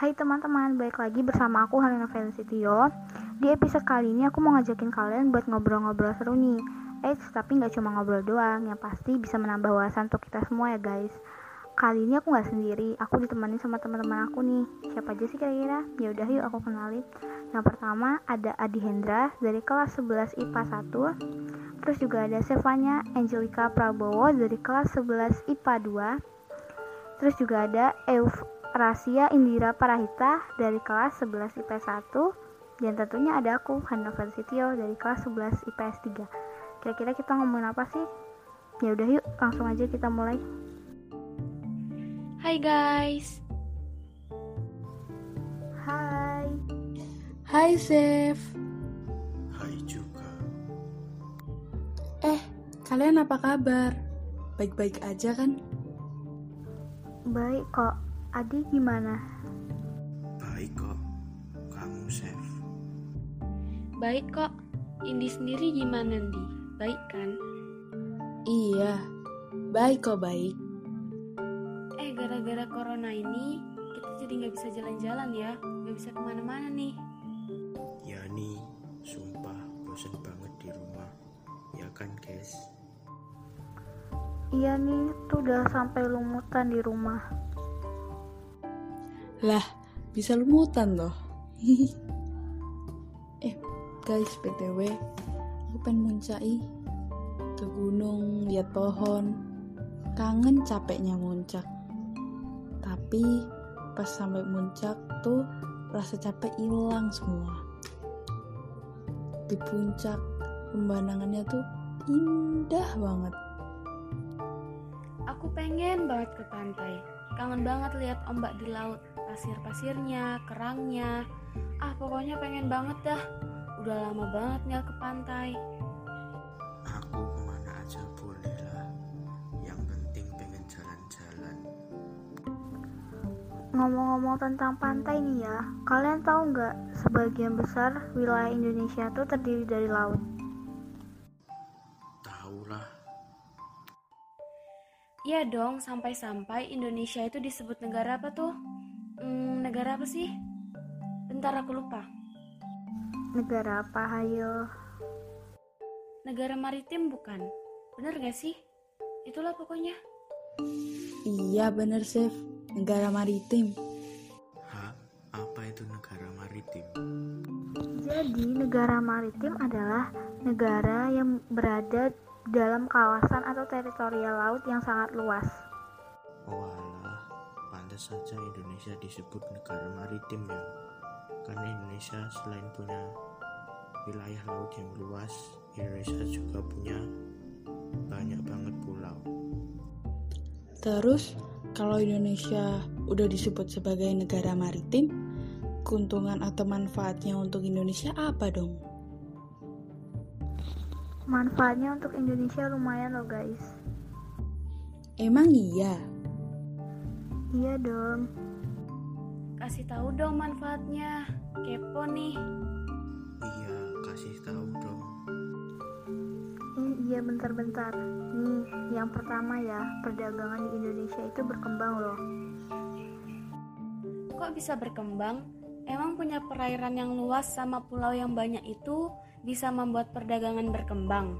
Hai teman-teman, balik lagi bersama aku Halina Felicitio Di episode kali ini aku mau ngajakin kalian buat ngobrol-ngobrol seru nih. Eh, tapi nggak cuma ngobrol doang, yang pasti bisa menambah wawasan untuk kita semua ya guys. Kali ini aku nggak sendiri, aku ditemani sama teman-teman aku nih. Siapa aja sih kira-kira? Ya udah yuk aku kenalin. Yang pertama ada Adi Hendra dari kelas 11 IPA 1 Terus juga ada Sevanya Angelica Prabowo dari kelas 11 IPA 2 Terus juga ada Euf Rasia Indira Parahita dari kelas 11 IPS 1 dan tentunya ada aku Hana Felicitio dari kelas 11 IPS 3 kira-kira kita ngomongin apa sih? ya udah yuk langsung aja kita mulai Hai guys Hai Hai Zef Hai juga. Eh, kalian apa kabar? Baik-baik aja kan? baik kok Adi gimana? Baik kok. Kamu safe. Baik kok. Indi sendiri gimana, Di? Baik kan? Iya, baik kok baik. Eh, gara-gara corona ini, kita jadi nggak bisa jalan-jalan ya. Nggak bisa ke mana-mana nih. Ya nih, sumpah bosen banget di rumah. Ya kan guys? iya nih tuh udah sampai lumutan di rumah Lah, bisa lumutan loh. eh, guys, BTW, aku pengen muncai ke gunung, lihat pohon. Kangen capeknya muncak. Tapi pas sampai muncak tuh rasa capek hilang semua. Di puncak pemandangannya tuh indah banget. Aku pengen banget ke pantai. Kangen banget lihat ombak di laut. Pasir-pasirnya, kerangnya. Ah, pokoknya pengen banget dah. Udah lama banget nggak ke pantai. Aku ke mana aja boleh lah. Yang penting pengen jalan-jalan. ngomong-ngomong tentang pantai nih ya kalian tahu nggak sebagian besar wilayah Indonesia tuh terdiri dari laut Tahu lah. Iya dong, sampai-sampai Indonesia itu disebut negara apa tuh? Hmm, negara apa sih? Bentar aku lupa. negara apa hayo Negara maritim bukan? Bener gak sih? Itulah pokoknya. Iya bener, Chef. Negara maritim. Hah? Apa itu negara maritim? Jadi, negara maritim adalah negara yang berada dalam kawasan atau teritorial laut yang sangat luas. Oh alah, pantas saja Indonesia disebut negara maritim ya. Karena Indonesia selain punya wilayah laut yang luas, Indonesia juga punya banyak banget pulau. Terus, kalau Indonesia udah disebut sebagai negara maritim, keuntungan atau manfaatnya untuk Indonesia apa dong? Manfaatnya untuk Indonesia lumayan loh guys. Emang iya? Iya dong. Kasih tahu dong manfaatnya. Kepo nih. Iya, kasih tahu dong. Ini iya bentar-bentar. Nih, yang pertama ya, perdagangan di Indonesia itu berkembang loh. Kok bisa berkembang? Emang punya perairan yang luas sama pulau yang banyak itu bisa membuat perdagangan berkembang?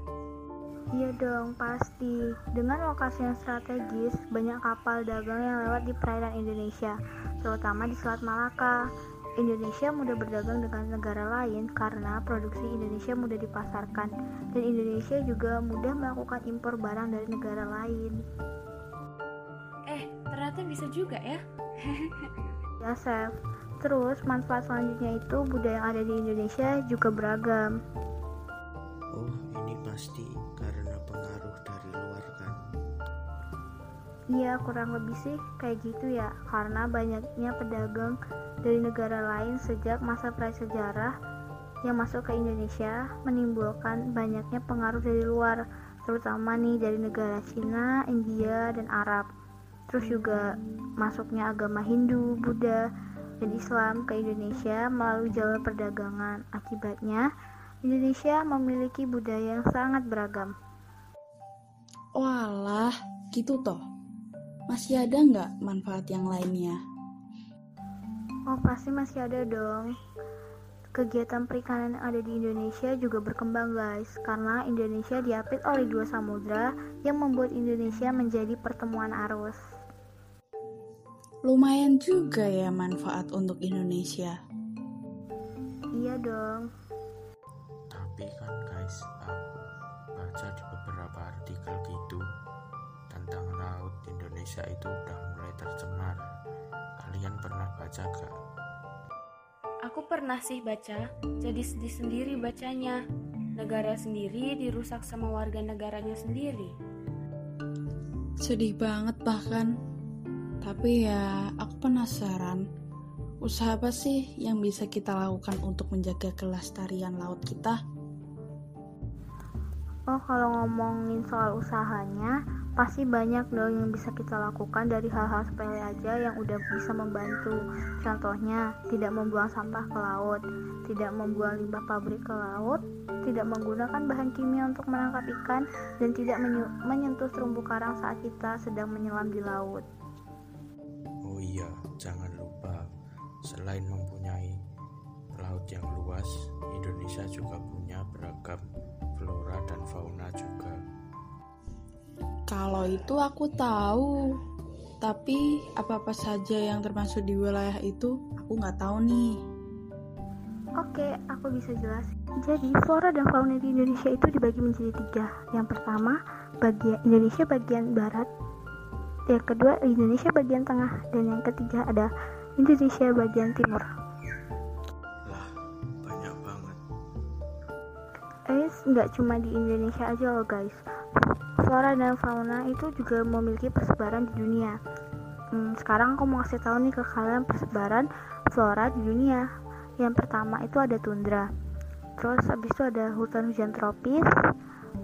Iya dong, pasti. Dengan lokasi yang strategis, banyak kapal dagang yang lewat di perairan Indonesia, terutama di Selat Malaka. Indonesia mudah berdagang dengan negara lain karena produksi Indonesia mudah dipasarkan, dan Indonesia juga mudah melakukan impor barang dari negara lain. Eh, ternyata bisa juga ya. Ya, Chef. Terus, manfaat selanjutnya itu budaya yang ada di Indonesia juga beragam. Oh, ini pasti Iya, kurang lebih sih kayak gitu ya, karena banyaknya pedagang dari negara lain sejak masa prasejarah yang masuk ke Indonesia menimbulkan banyaknya pengaruh dari luar, terutama nih dari negara Cina, India, dan Arab. Terus juga masuknya agama Hindu, Buddha, dan Islam ke Indonesia melalui jalur perdagangan. Akibatnya, Indonesia memiliki budaya yang sangat beragam. Walah, gitu toh. Masih ada nggak manfaat yang lainnya? Oh, pasti masih ada dong. Kegiatan perikanan yang ada di Indonesia juga berkembang guys Karena Indonesia diapit oleh dua samudra Yang membuat Indonesia menjadi pertemuan arus Lumayan juga ya manfaat untuk Indonesia Iya dong Tapi kan guys, aku baca di beberapa artikel gitu Indonesia itu udah mulai tercemar Kalian pernah baca gak? Aku pernah sih baca, jadi sedih sendiri bacanya. Negara sendiri dirusak sama warga negaranya sendiri. Sedih banget bahkan. Tapi ya, aku penasaran. Usaha apa sih yang bisa kita lakukan untuk menjaga kelestarian laut kita? Oh, kalau ngomongin soal usahanya, pasti banyak dong yang bisa kita lakukan dari hal-hal sepele aja yang udah bisa membantu. Contohnya, tidak membuang sampah ke laut, tidak membuang limbah pabrik ke laut, tidak menggunakan bahan kimia untuk menangkap ikan, dan tidak menyentuh terumbu karang saat kita sedang menyelam di laut. Oh iya, jangan lupa, selain mempunyai laut yang luas, Indonesia juga punya beragam flora dan fauna juga. Kalau itu aku tahu, tapi apa-apa saja yang termasuk di wilayah itu aku nggak tahu nih. Oke, aku bisa jelasin. Jadi, flora dan fauna di Indonesia itu dibagi menjadi tiga. Yang pertama, bagian Indonesia bagian barat. Yang kedua, Indonesia bagian tengah. Dan yang ketiga ada Indonesia bagian timur. Lah, banyak banget. Eh, nggak cuma di Indonesia aja loh guys. Flora dan fauna itu juga memiliki persebaran di dunia. Hmm, sekarang aku mau kasih tahu nih ke kalian persebaran flora di dunia. Yang pertama itu ada tundra. Terus habis itu ada hutan hujan tropis.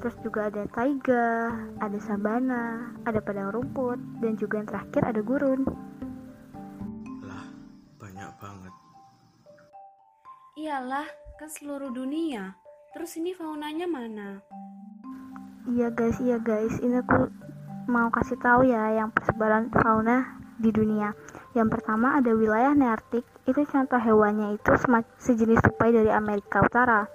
Terus juga ada taiga, ada sabana, ada padang rumput, dan juga yang terakhir ada gurun. Lah, banyak banget. Iyalah, kan seluruh dunia. Terus ini faunanya mana? Iya guys, iya guys, ini aku mau kasih tahu ya yang persebaran fauna di dunia. Yang pertama ada wilayah Nearktik, itu contoh hewannya itu sejenis tupai dari Amerika Utara.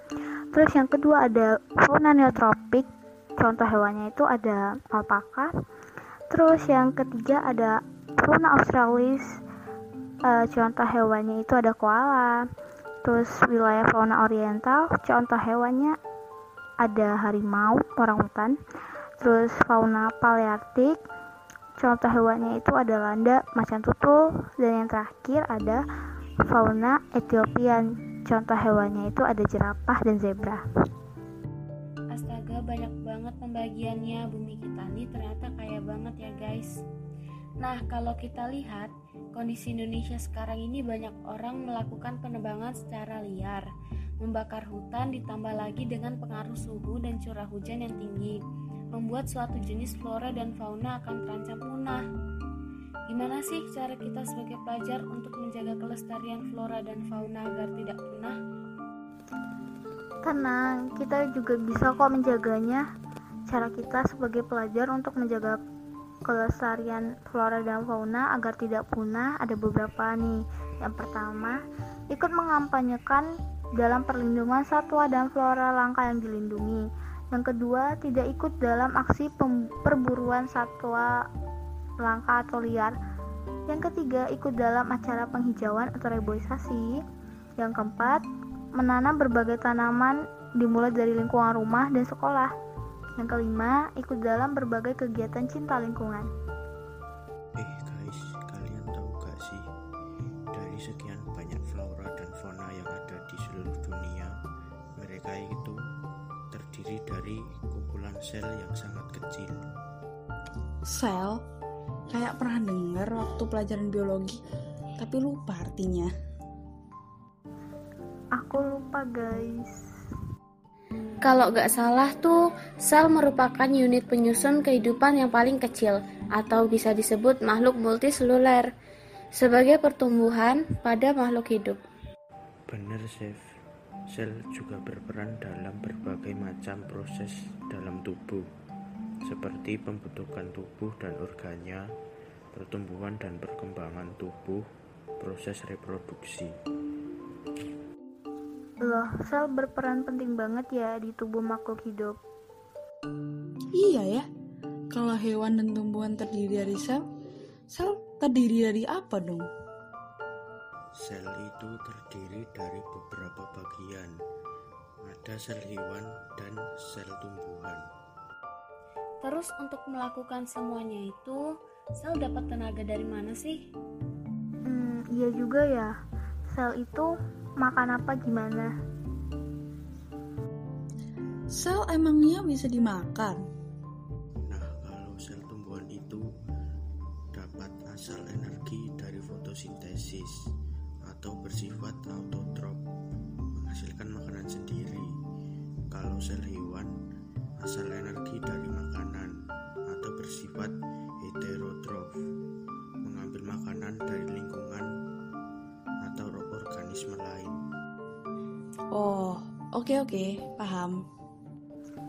Terus yang kedua ada fauna neotropik, contoh hewannya itu ada alpaka. Terus yang ketiga ada fauna australis, e, contoh hewannya itu ada koala. Terus wilayah fauna oriental, contoh hewannya ada harimau, orang hutan. Terus fauna paleartik, contoh hewannya itu ada landa, macan tutul, dan yang terakhir ada fauna Ethiopian. Contoh hewannya itu ada jerapah dan zebra. Astaga, banyak banget pembagiannya. Bumi kita nih ternyata kaya banget ya, guys. Nah, kalau kita lihat kondisi Indonesia sekarang ini banyak orang melakukan penebangan secara liar, membakar hutan ditambah lagi dengan pengaruh suhu dan curah hujan yang tinggi, membuat suatu jenis flora dan fauna akan terancam punah. Gimana sih cara kita sebagai pelajar untuk menjaga kelestarian flora dan fauna agar tidak punah? Tenang, kita juga bisa kok menjaganya. Cara kita sebagai pelajar untuk menjaga kelestarian flora dan fauna agar tidak punah ada beberapa nih. Yang pertama, ikut mengampanyekan dalam perlindungan satwa dan flora langka yang dilindungi. Yang kedua, tidak ikut dalam aksi perburuan satwa langka atau liar. Yang ketiga, ikut dalam acara penghijauan atau reboisasi. Yang keempat, menanam berbagai tanaman dimulai dari lingkungan rumah dan sekolah. Yang kelima, ikut dalam berbagai kegiatan cinta lingkungan. Eh guys, kalian tahu gak sih? Dari sekian banyak flora dan fauna yang ada di seluruh dunia, mereka itu terdiri dari kumpulan sel yang sangat kecil. Sel? Kayak pernah dengar waktu pelajaran biologi, tapi lupa artinya. Aku lupa guys. Kalau gak salah tuh, sel merupakan unit penyusun kehidupan yang paling kecil, atau bisa disebut makhluk multiseluler, sebagai pertumbuhan pada makhluk hidup. Bener, Chef. Sel juga berperan dalam berbagai macam proses dalam tubuh, seperti pembentukan tubuh dan organnya, pertumbuhan dan perkembangan tubuh, proses reproduksi. Loh, sel berperan penting banget ya di tubuh makhluk hidup. Iya ya, kalau hewan dan tumbuhan terdiri dari sel, sel terdiri dari apa dong? Sel itu terdiri dari beberapa bagian. Ada sel hewan dan sel tumbuhan. Terus untuk melakukan semuanya itu, sel dapat tenaga dari mana sih? Hmm, iya juga ya. Sel itu makan apa gimana? Sel emangnya bisa dimakan? Oh, oke oke, paham.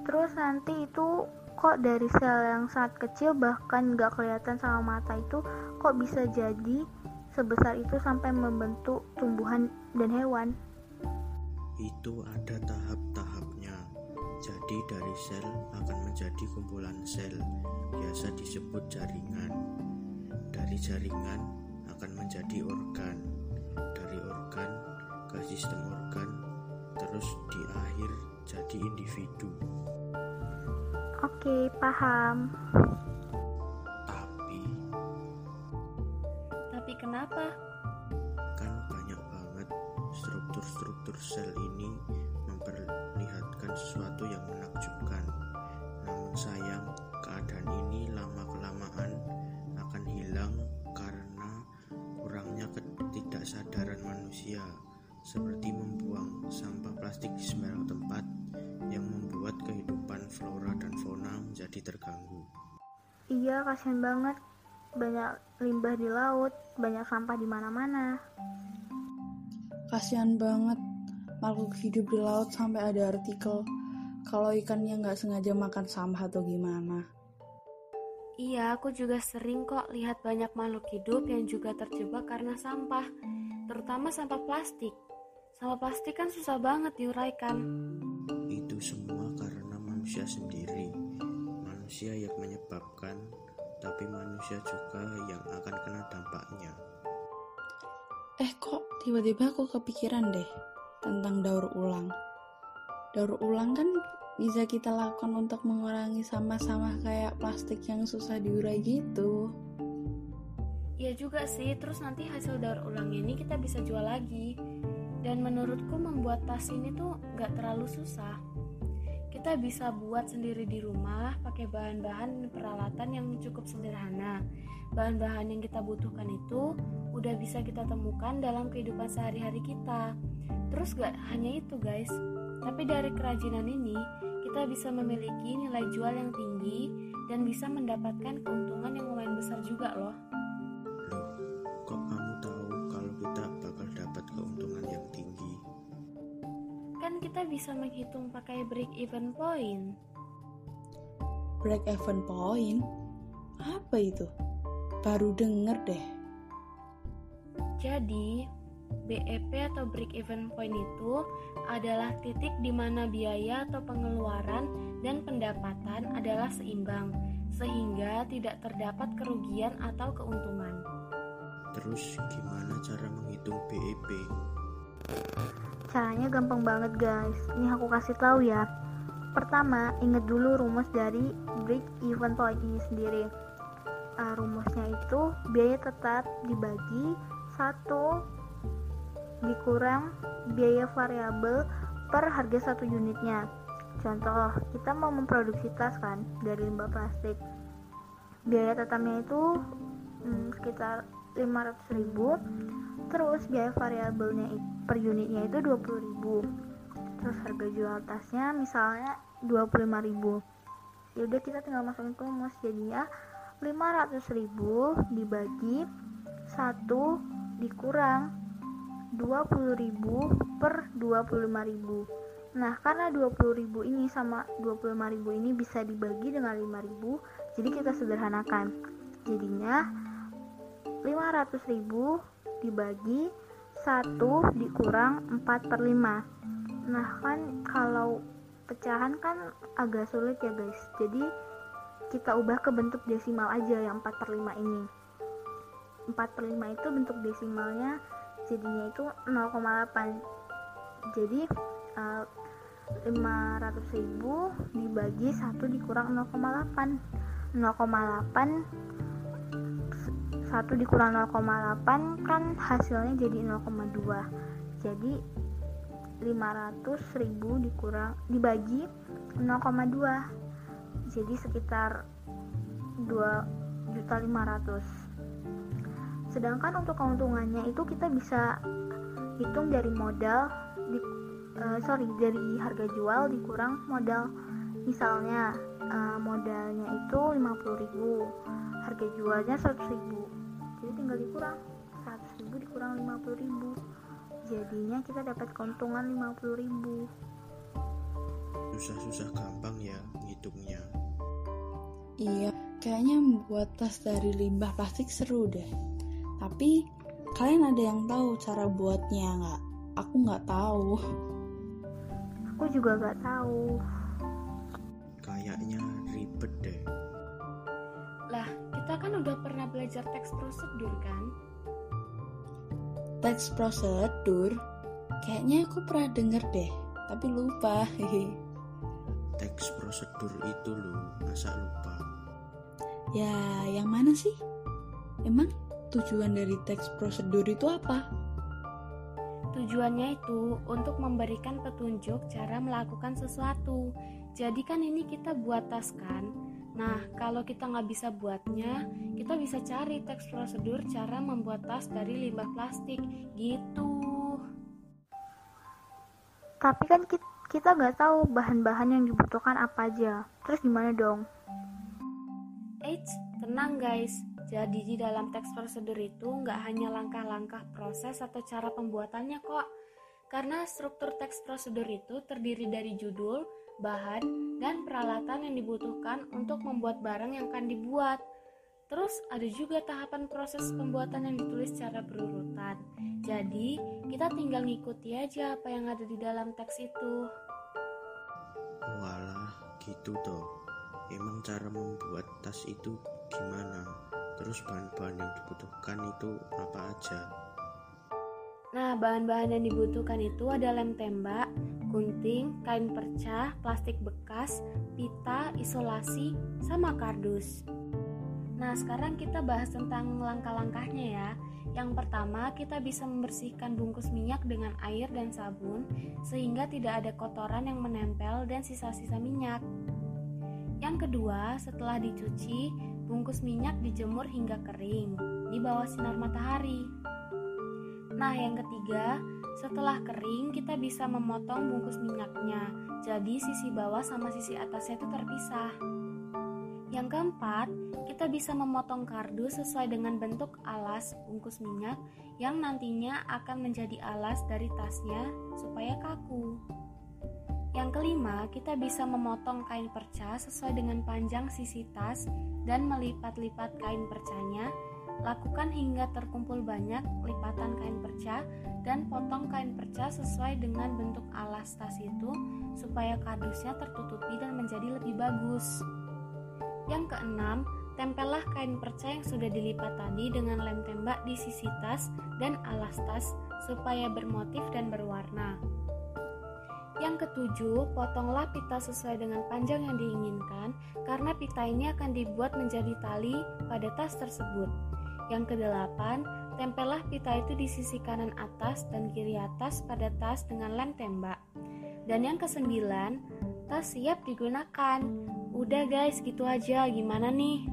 Terus nanti itu kok dari sel yang sangat kecil bahkan nggak kelihatan sama mata itu kok bisa jadi sebesar itu sampai membentuk tumbuhan dan hewan. Itu ada tahap-tahapnya. Jadi dari sel akan menjadi kumpulan sel, biasa disebut jaringan. Dari jaringan akan menjadi organ. Dari organ ke sistem organ, terus di akhir jadi individu. Oke, paham. Tapi Tapi kenapa? kan banyak banget struktur-struktur sel ini memperlihatkan sesuatu yang menakjubkan. Namun sayang, keadaan ini lama-kelamaan akan hilang karena kurangnya ketidaksadaran manusia, seperti membuang sampah plastik di sembarang tempat yang membuat kehidupan flora dan fauna menjadi terganggu. Iya, kasihan banget. Banyak limbah di laut, banyak sampah di mana-mana. Kasihan banget makhluk hidup di laut sampai ada artikel kalau ikannya nggak sengaja makan sampah atau gimana. Iya, aku juga sering kok lihat banyak makhluk hidup yang juga terjebak karena sampah, terutama sampah plastik. Sampah plastik kan susah banget diuraikan. Itu semua karena manusia sendiri. Manusia yang menyebabkan, tapi manusia juga yang akan kena dampaknya. Eh kok tiba-tiba aku kepikiran deh tentang daur ulang. Daur ulang kan bisa kita lakukan untuk mengurangi sampah-sampah kayak plastik yang susah diurai gitu. Iya juga sih, terus nanti hasil daur ulang ini kita bisa jual lagi. Dan menurutku membuat tas ini tuh gak terlalu susah. Kita bisa buat sendiri di rumah pakai bahan-bahan peralatan yang cukup sederhana. Bahan-bahan yang kita butuhkan itu udah bisa kita temukan dalam kehidupan sehari-hari kita. Terus gak hanya itu guys, tapi dari kerajinan ini kita bisa memiliki nilai jual yang tinggi dan bisa mendapatkan keuntungan yang lumayan besar juga. Loh, kita bisa menghitung pakai break even point. Break even point? Apa itu? Baru denger deh. Jadi, BEP atau break even point itu adalah titik di mana biaya atau pengeluaran dan pendapatan adalah seimbang, sehingga tidak terdapat kerugian atau keuntungan. Terus gimana cara menghitung BEP? Caranya gampang banget guys. Ini aku kasih tahu ya. Pertama, ingat dulu rumus dari break even point ini sendiri. Uh, rumusnya itu biaya tetap dibagi satu dikurang biaya variabel per harga satu unitnya. Contoh, kita mau memproduksi tas kan dari limbah plastik. Biaya tetapnya itu hmm, sekitar 500.000 terus biaya variabelnya i- per unitnya itu 20.000 terus harga jual tasnya misalnya 25.000 yaudah kita tinggal masukin rumus. Jadinya 500.000 dibagi 1 dikurang 20.000 per 25.000 Nah, karena 20.000 ini sama 25.000 ini bisa dibagi dengan 5.000, jadi kita sederhanakan. Jadinya 500.000 dibagi 1 dikurang 4 per 5 nah kan kalau pecahan kan agak sulit ya guys. Jadi kita ubah ke bentuk desimal aja yang 4 per 5 ini. 4 per 5 itu bentuk desimalnya jadinya itu 0,8 jadi uh, 500 ribu dibagi 1 dikurang 0,8 0,8 1 dikurang 0,8 kan hasilnya jadi 0,2 jadi 500 ribu dikurang dibagi 0,2 jadi sekitar 2 juta 500 sedangkan untuk keuntungannya itu kita bisa hitung dari modal di, uh, sorry dari harga jual dikurang modal. Misalnya uh, modalnya itu 50.000 harga jualnya 100.000 jadi tinggal dikurang. 100.000 dikurang 50.000 jadinya kita dapat keuntungan 50.000 susah-susah gampang ya ngitungnya. Iya kayaknya membuat tas dari limbah plastik seru deh. Tapi kalian ada yang tahu cara buatnya nggak? Aku nggak tahu. Aku juga nggak tahu. Kayaknya ribet deh. Lah kita kan udah pernah belajar teks prosedur kan? Teks prosedur? Kayaknya aku pernah denger deh tapi lupa. Hehe teks prosedur itu loh masa lupa? Ya yang mana sih? Emang tujuan dari teks prosedur itu apa? Tujuannya itu untuk memberikan petunjuk cara melakukan sesuatu. Jadi kan ini kita buat tas kan. Nah, kalau kita nggak bisa buatnya, kita bisa cari teks prosedur cara membuat tas dari limbah plastik. Gitu. Tapi kan kita nggak tahu bahan-bahan yang dibutuhkan apa aja. Terus gimana dong? Eits, tenang guys. Jadi di dalam teks prosedur itu nggak hanya langkah-langkah proses atau cara pembuatannya kok. Karena struktur teks prosedur itu terdiri dari judul, bahan, dan peralatan yang dibutuhkan untuk membuat barang yang akan dibuat. Terus ada juga tahapan proses pembuatan yang ditulis secara berurutan. Jadi, kita tinggal ngikuti aja apa yang ada di dalam teks itu. Walah, gitu toh. Emang cara membuat tas itu gimana? Terus bahan-bahan yang dibutuhkan itu apa aja? Nah, bahan-bahan yang dibutuhkan itu ada lem tembak, gunting, kain percah, plastik bekas, pita, isolasi, sama kardus. Nah, sekarang kita bahas tentang langkah-langkahnya ya. Yang pertama, kita bisa membersihkan bungkus minyak dengan air dan sabun sehingga tidak ada kotoran yang menempel dan sisa-sisa minyak. Yang kedua, setelah dicuci, bungkus minyak dijemur hingga kering di bawah sinar matahari. Nah, yang ketiga, setelah kering kita bisa memotong bungkus minyaknya. Jadi sisi bawah sama sisi atasnya itu terpisah. Yang keempat, kita bisa memotong kardus sesuai dengan bentuk alas bungkus minyak yang nantinya akan menjadi alas dari tasnya supaya kaku. Yang kelima, kita bisa memotong kain perca sesuai dengan panjang sisi tas dan melipat-lipat kain percanya. Lakukan hingga terkumpul banyak lipatan kain perca dan potong kain perca sesuai dengan bentuk alas tas itu supaya kardusnya tertutupi dan menjadi lebih bagus. Yang keenam, tempellah kain perca yang sudah dilipat tadi dengan lem tembak di sisi tas dan alas tas supaya bermotif dan berwarna. Yang ketujuh, potonglah pita sesuai dengan panjang yang diinginkan karena pita ini akan dibuat menjadi tali pada tas tersebut. Yang kedelapan, tempellah pita itu di sisi kanan atas dan kiri atas pada tas dengan lem tembak. Dan yang kesembilan, tas siap digunakan. Udah guys, gitu aja. Gimana nih?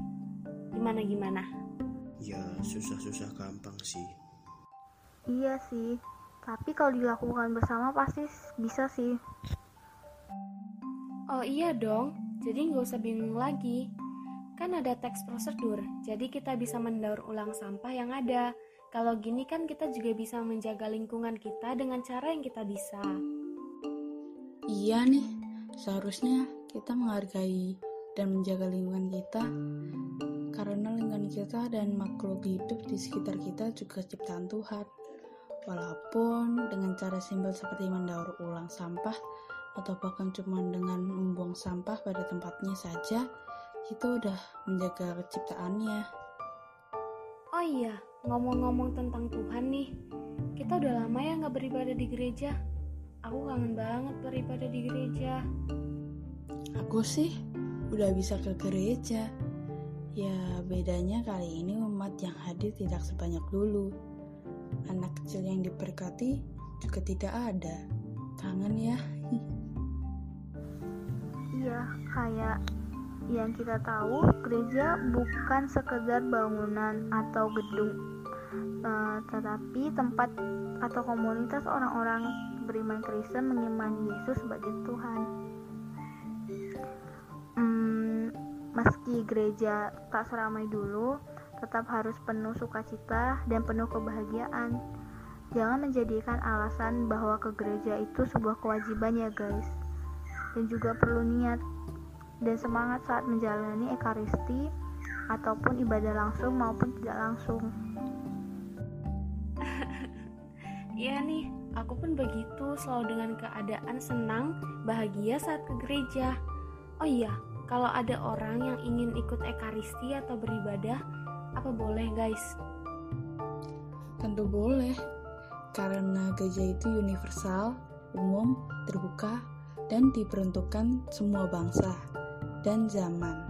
Gimana gimana? Ya, susah-susah gampang sih. Iya sih, tapi kalau dilakukan bersama pasti bisa sih. Oh iya dong, jadi nggak usah bingung lagi. Kan ada teks prosedur, jadi kita bisa mendaur ulang sampah yang ada. Kalau gini kan kita juga bisa menjaga lingkungan kita dengan cara yang kita bisa. Iya nih, seharusnya kita menghargai dan menjaga lingkungan kita karena lingkungan kita dan makhluk hidup di sekitar kita juga ciptaan Tuhan. Walaupun dengan cara simpel seperti mendaur ulang sampah atau bahkan cuma dengan membuang sampah pada tempatnya saja, itu udah menjaga ciptaannya. Oh iya, ngomong-ngomong tentang Tuhan nih, kita udah lama ya nggak beribadah di gereja. Aku kangen banget beribadah di gereja. Aku sih udah bisa ke gereja. Ya bedanya kali ini umat yang hadir tidak sebanyak dulu. Anak kecil yang diberkati juga tidak ada. Kangen ya. Iya, kayak yang kita tahu, gereja bukan sekedar bangunan atau gedung, uh, tetapi tempat atau komunitas orang-orang beriman Kristen mengimani Yesus sebagai Tuhan. Hmm, meski gereja tak seramai dulu, tetap harus penuh sukacita dan penuh kebahagiaan. Jangan menjadikan alasan bahwa ke gereja itu sebuah kewajiban ya guys. Dan juga perlu niat dan semangat saat menjalani ekaristi ataupun ibadah langsung maupun tidak langsung. Iya nih, aku pun begitu selalu dengan keadaan senang, bahagia saat ke gereja. Oh iya, kalau ada orang yang ingin ikut ekaristi atau beribadah, apa boleh guys? Tentu boleh, karena gereja itu universal, umum, terbuka, dan diperuntukkan semua bangsa dan zaman.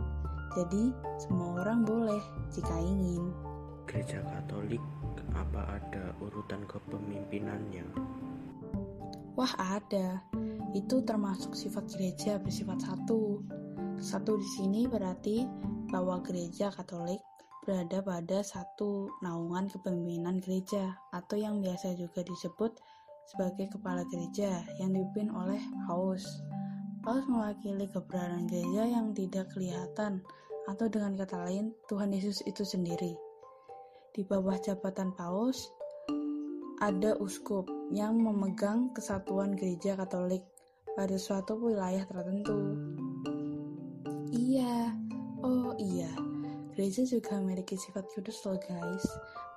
Jadi, semua orang boleh jika ingin. Gereja Katolik apa ada urutan kepemimpinannya? Wah, ada. Itu termasuk sifat gereja bersifat satu. Satu di sini berarti bahwa gereja Katolik berada pada satu naungan kepemimpinan gereja atau yang biasa juga disebut sebagai kepala gereja yang dipimpin oleh paus. Paus mewakili keberadaan gereja yang tidak kelihatan atau dengan kata lain Tuhan Yesus itu sendiri. Di bawah jabatan paus ada uskup yang memegang kesatuan gereja Katolik pada suatu wilayah tertentu. Iya, oh iya, Gereja juga memiliki sifat kudus loh guys.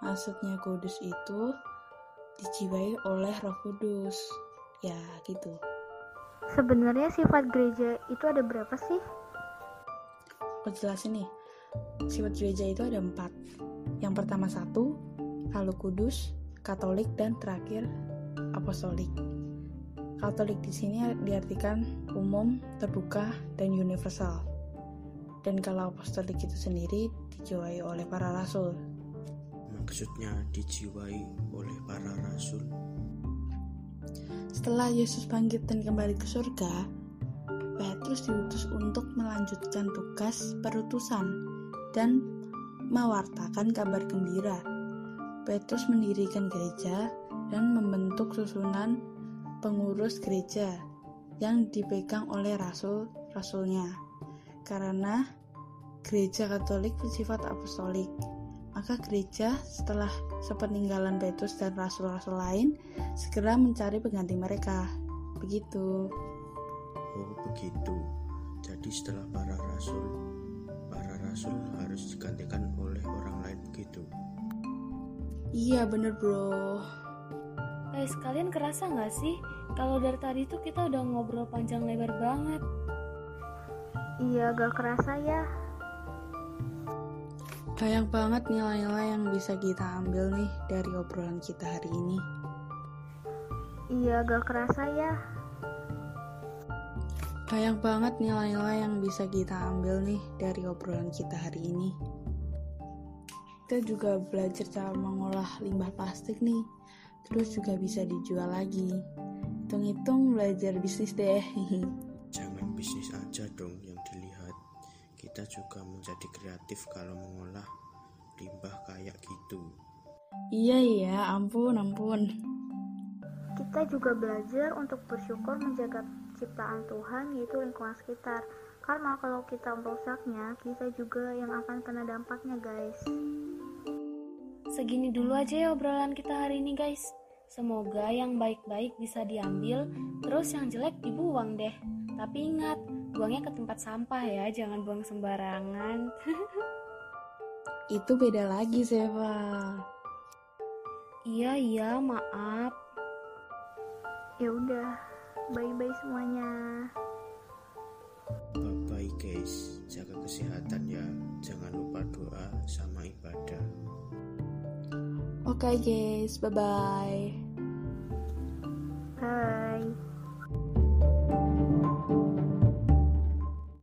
Maksudnya kudus itu dijiwai oleh roh kudus. Ya gitu. Sebenarnya sifat gereja itu ada berapa sih? Aku jelasin nih. Sifat gereja itu ada empat. Yang pertama satu, lalu kudus, katolik, dan terakhir apostolik. Katolik di sini diartikan umum, terbuka, dan universal dan kalau apostolik itu sendiri dijiwai oleh para rasul. Maksudnya dijiwai oleh para rasul. Setelah Yesus bangkit dan kembali ke surga, Petrus diutus untuk melanjutkan tugas perutusan dan mewartakan kabar gembira. Petrus mendirikan gereja dan membentuk susunan pengurus gereja yang dipegang oleh rasul-rasulnya karena gereja Katolik bersifat apostolik. Maka gereja setelah sepeninggalan Petrus dan rasul-rasul lain segera mencari pengganti mereka. Begitu. Oh, begitu. Jadi setelah para rasul, para rasul harus digantikan oleh orang lain begitu. Iya, bener bro. Guys, kalian kerasa nggak sih kalau dari tadi tuh kita udah ngobrol panjang lebar banget? Iya, gak kerasa ya. Banyak banget nilai-nilai yang bisa kita ambil nih dari obrolan kita hari ini. Iya, gak kerasa ya. Banyak banget nilai-nilai yang bisa kita ambil nih dari obrolan kita hari ini. Kita juga belajar cara mengolah limbah plastik nih, terus juga bisa dijual lagi. Hitung-hitung belajar bisnis deh. Jangan bisnis aja dong yang dilihat. Kita juga menjadi kreatif kalau mengolah limbah kayak gitu. Iya iya, ampun ampun. Kita juga belajar untuk bersyukur menjaga ciptaan Tuhan yaitu lingkungan sekitar. Karena kalau kita merusaknya, kita juga yang akan kena dampaknya, guys. Segini dulu aja ya obrolan kita hari ini, guys. Semoga yang baik-baik bisa diambil, terus yang jelek dibuang deh. Tapi ingat, buangnya ke tempat sampah ya, jangan buang sembarangan. itu beda lagi, Seva. Iya, iya, maaf. Ya udah, bye-bye semuanya. Bye-bye guys, jaga kesehatan ya. Jangan lupa doa sama ibadah. Oke guys, bye-bye. Bye.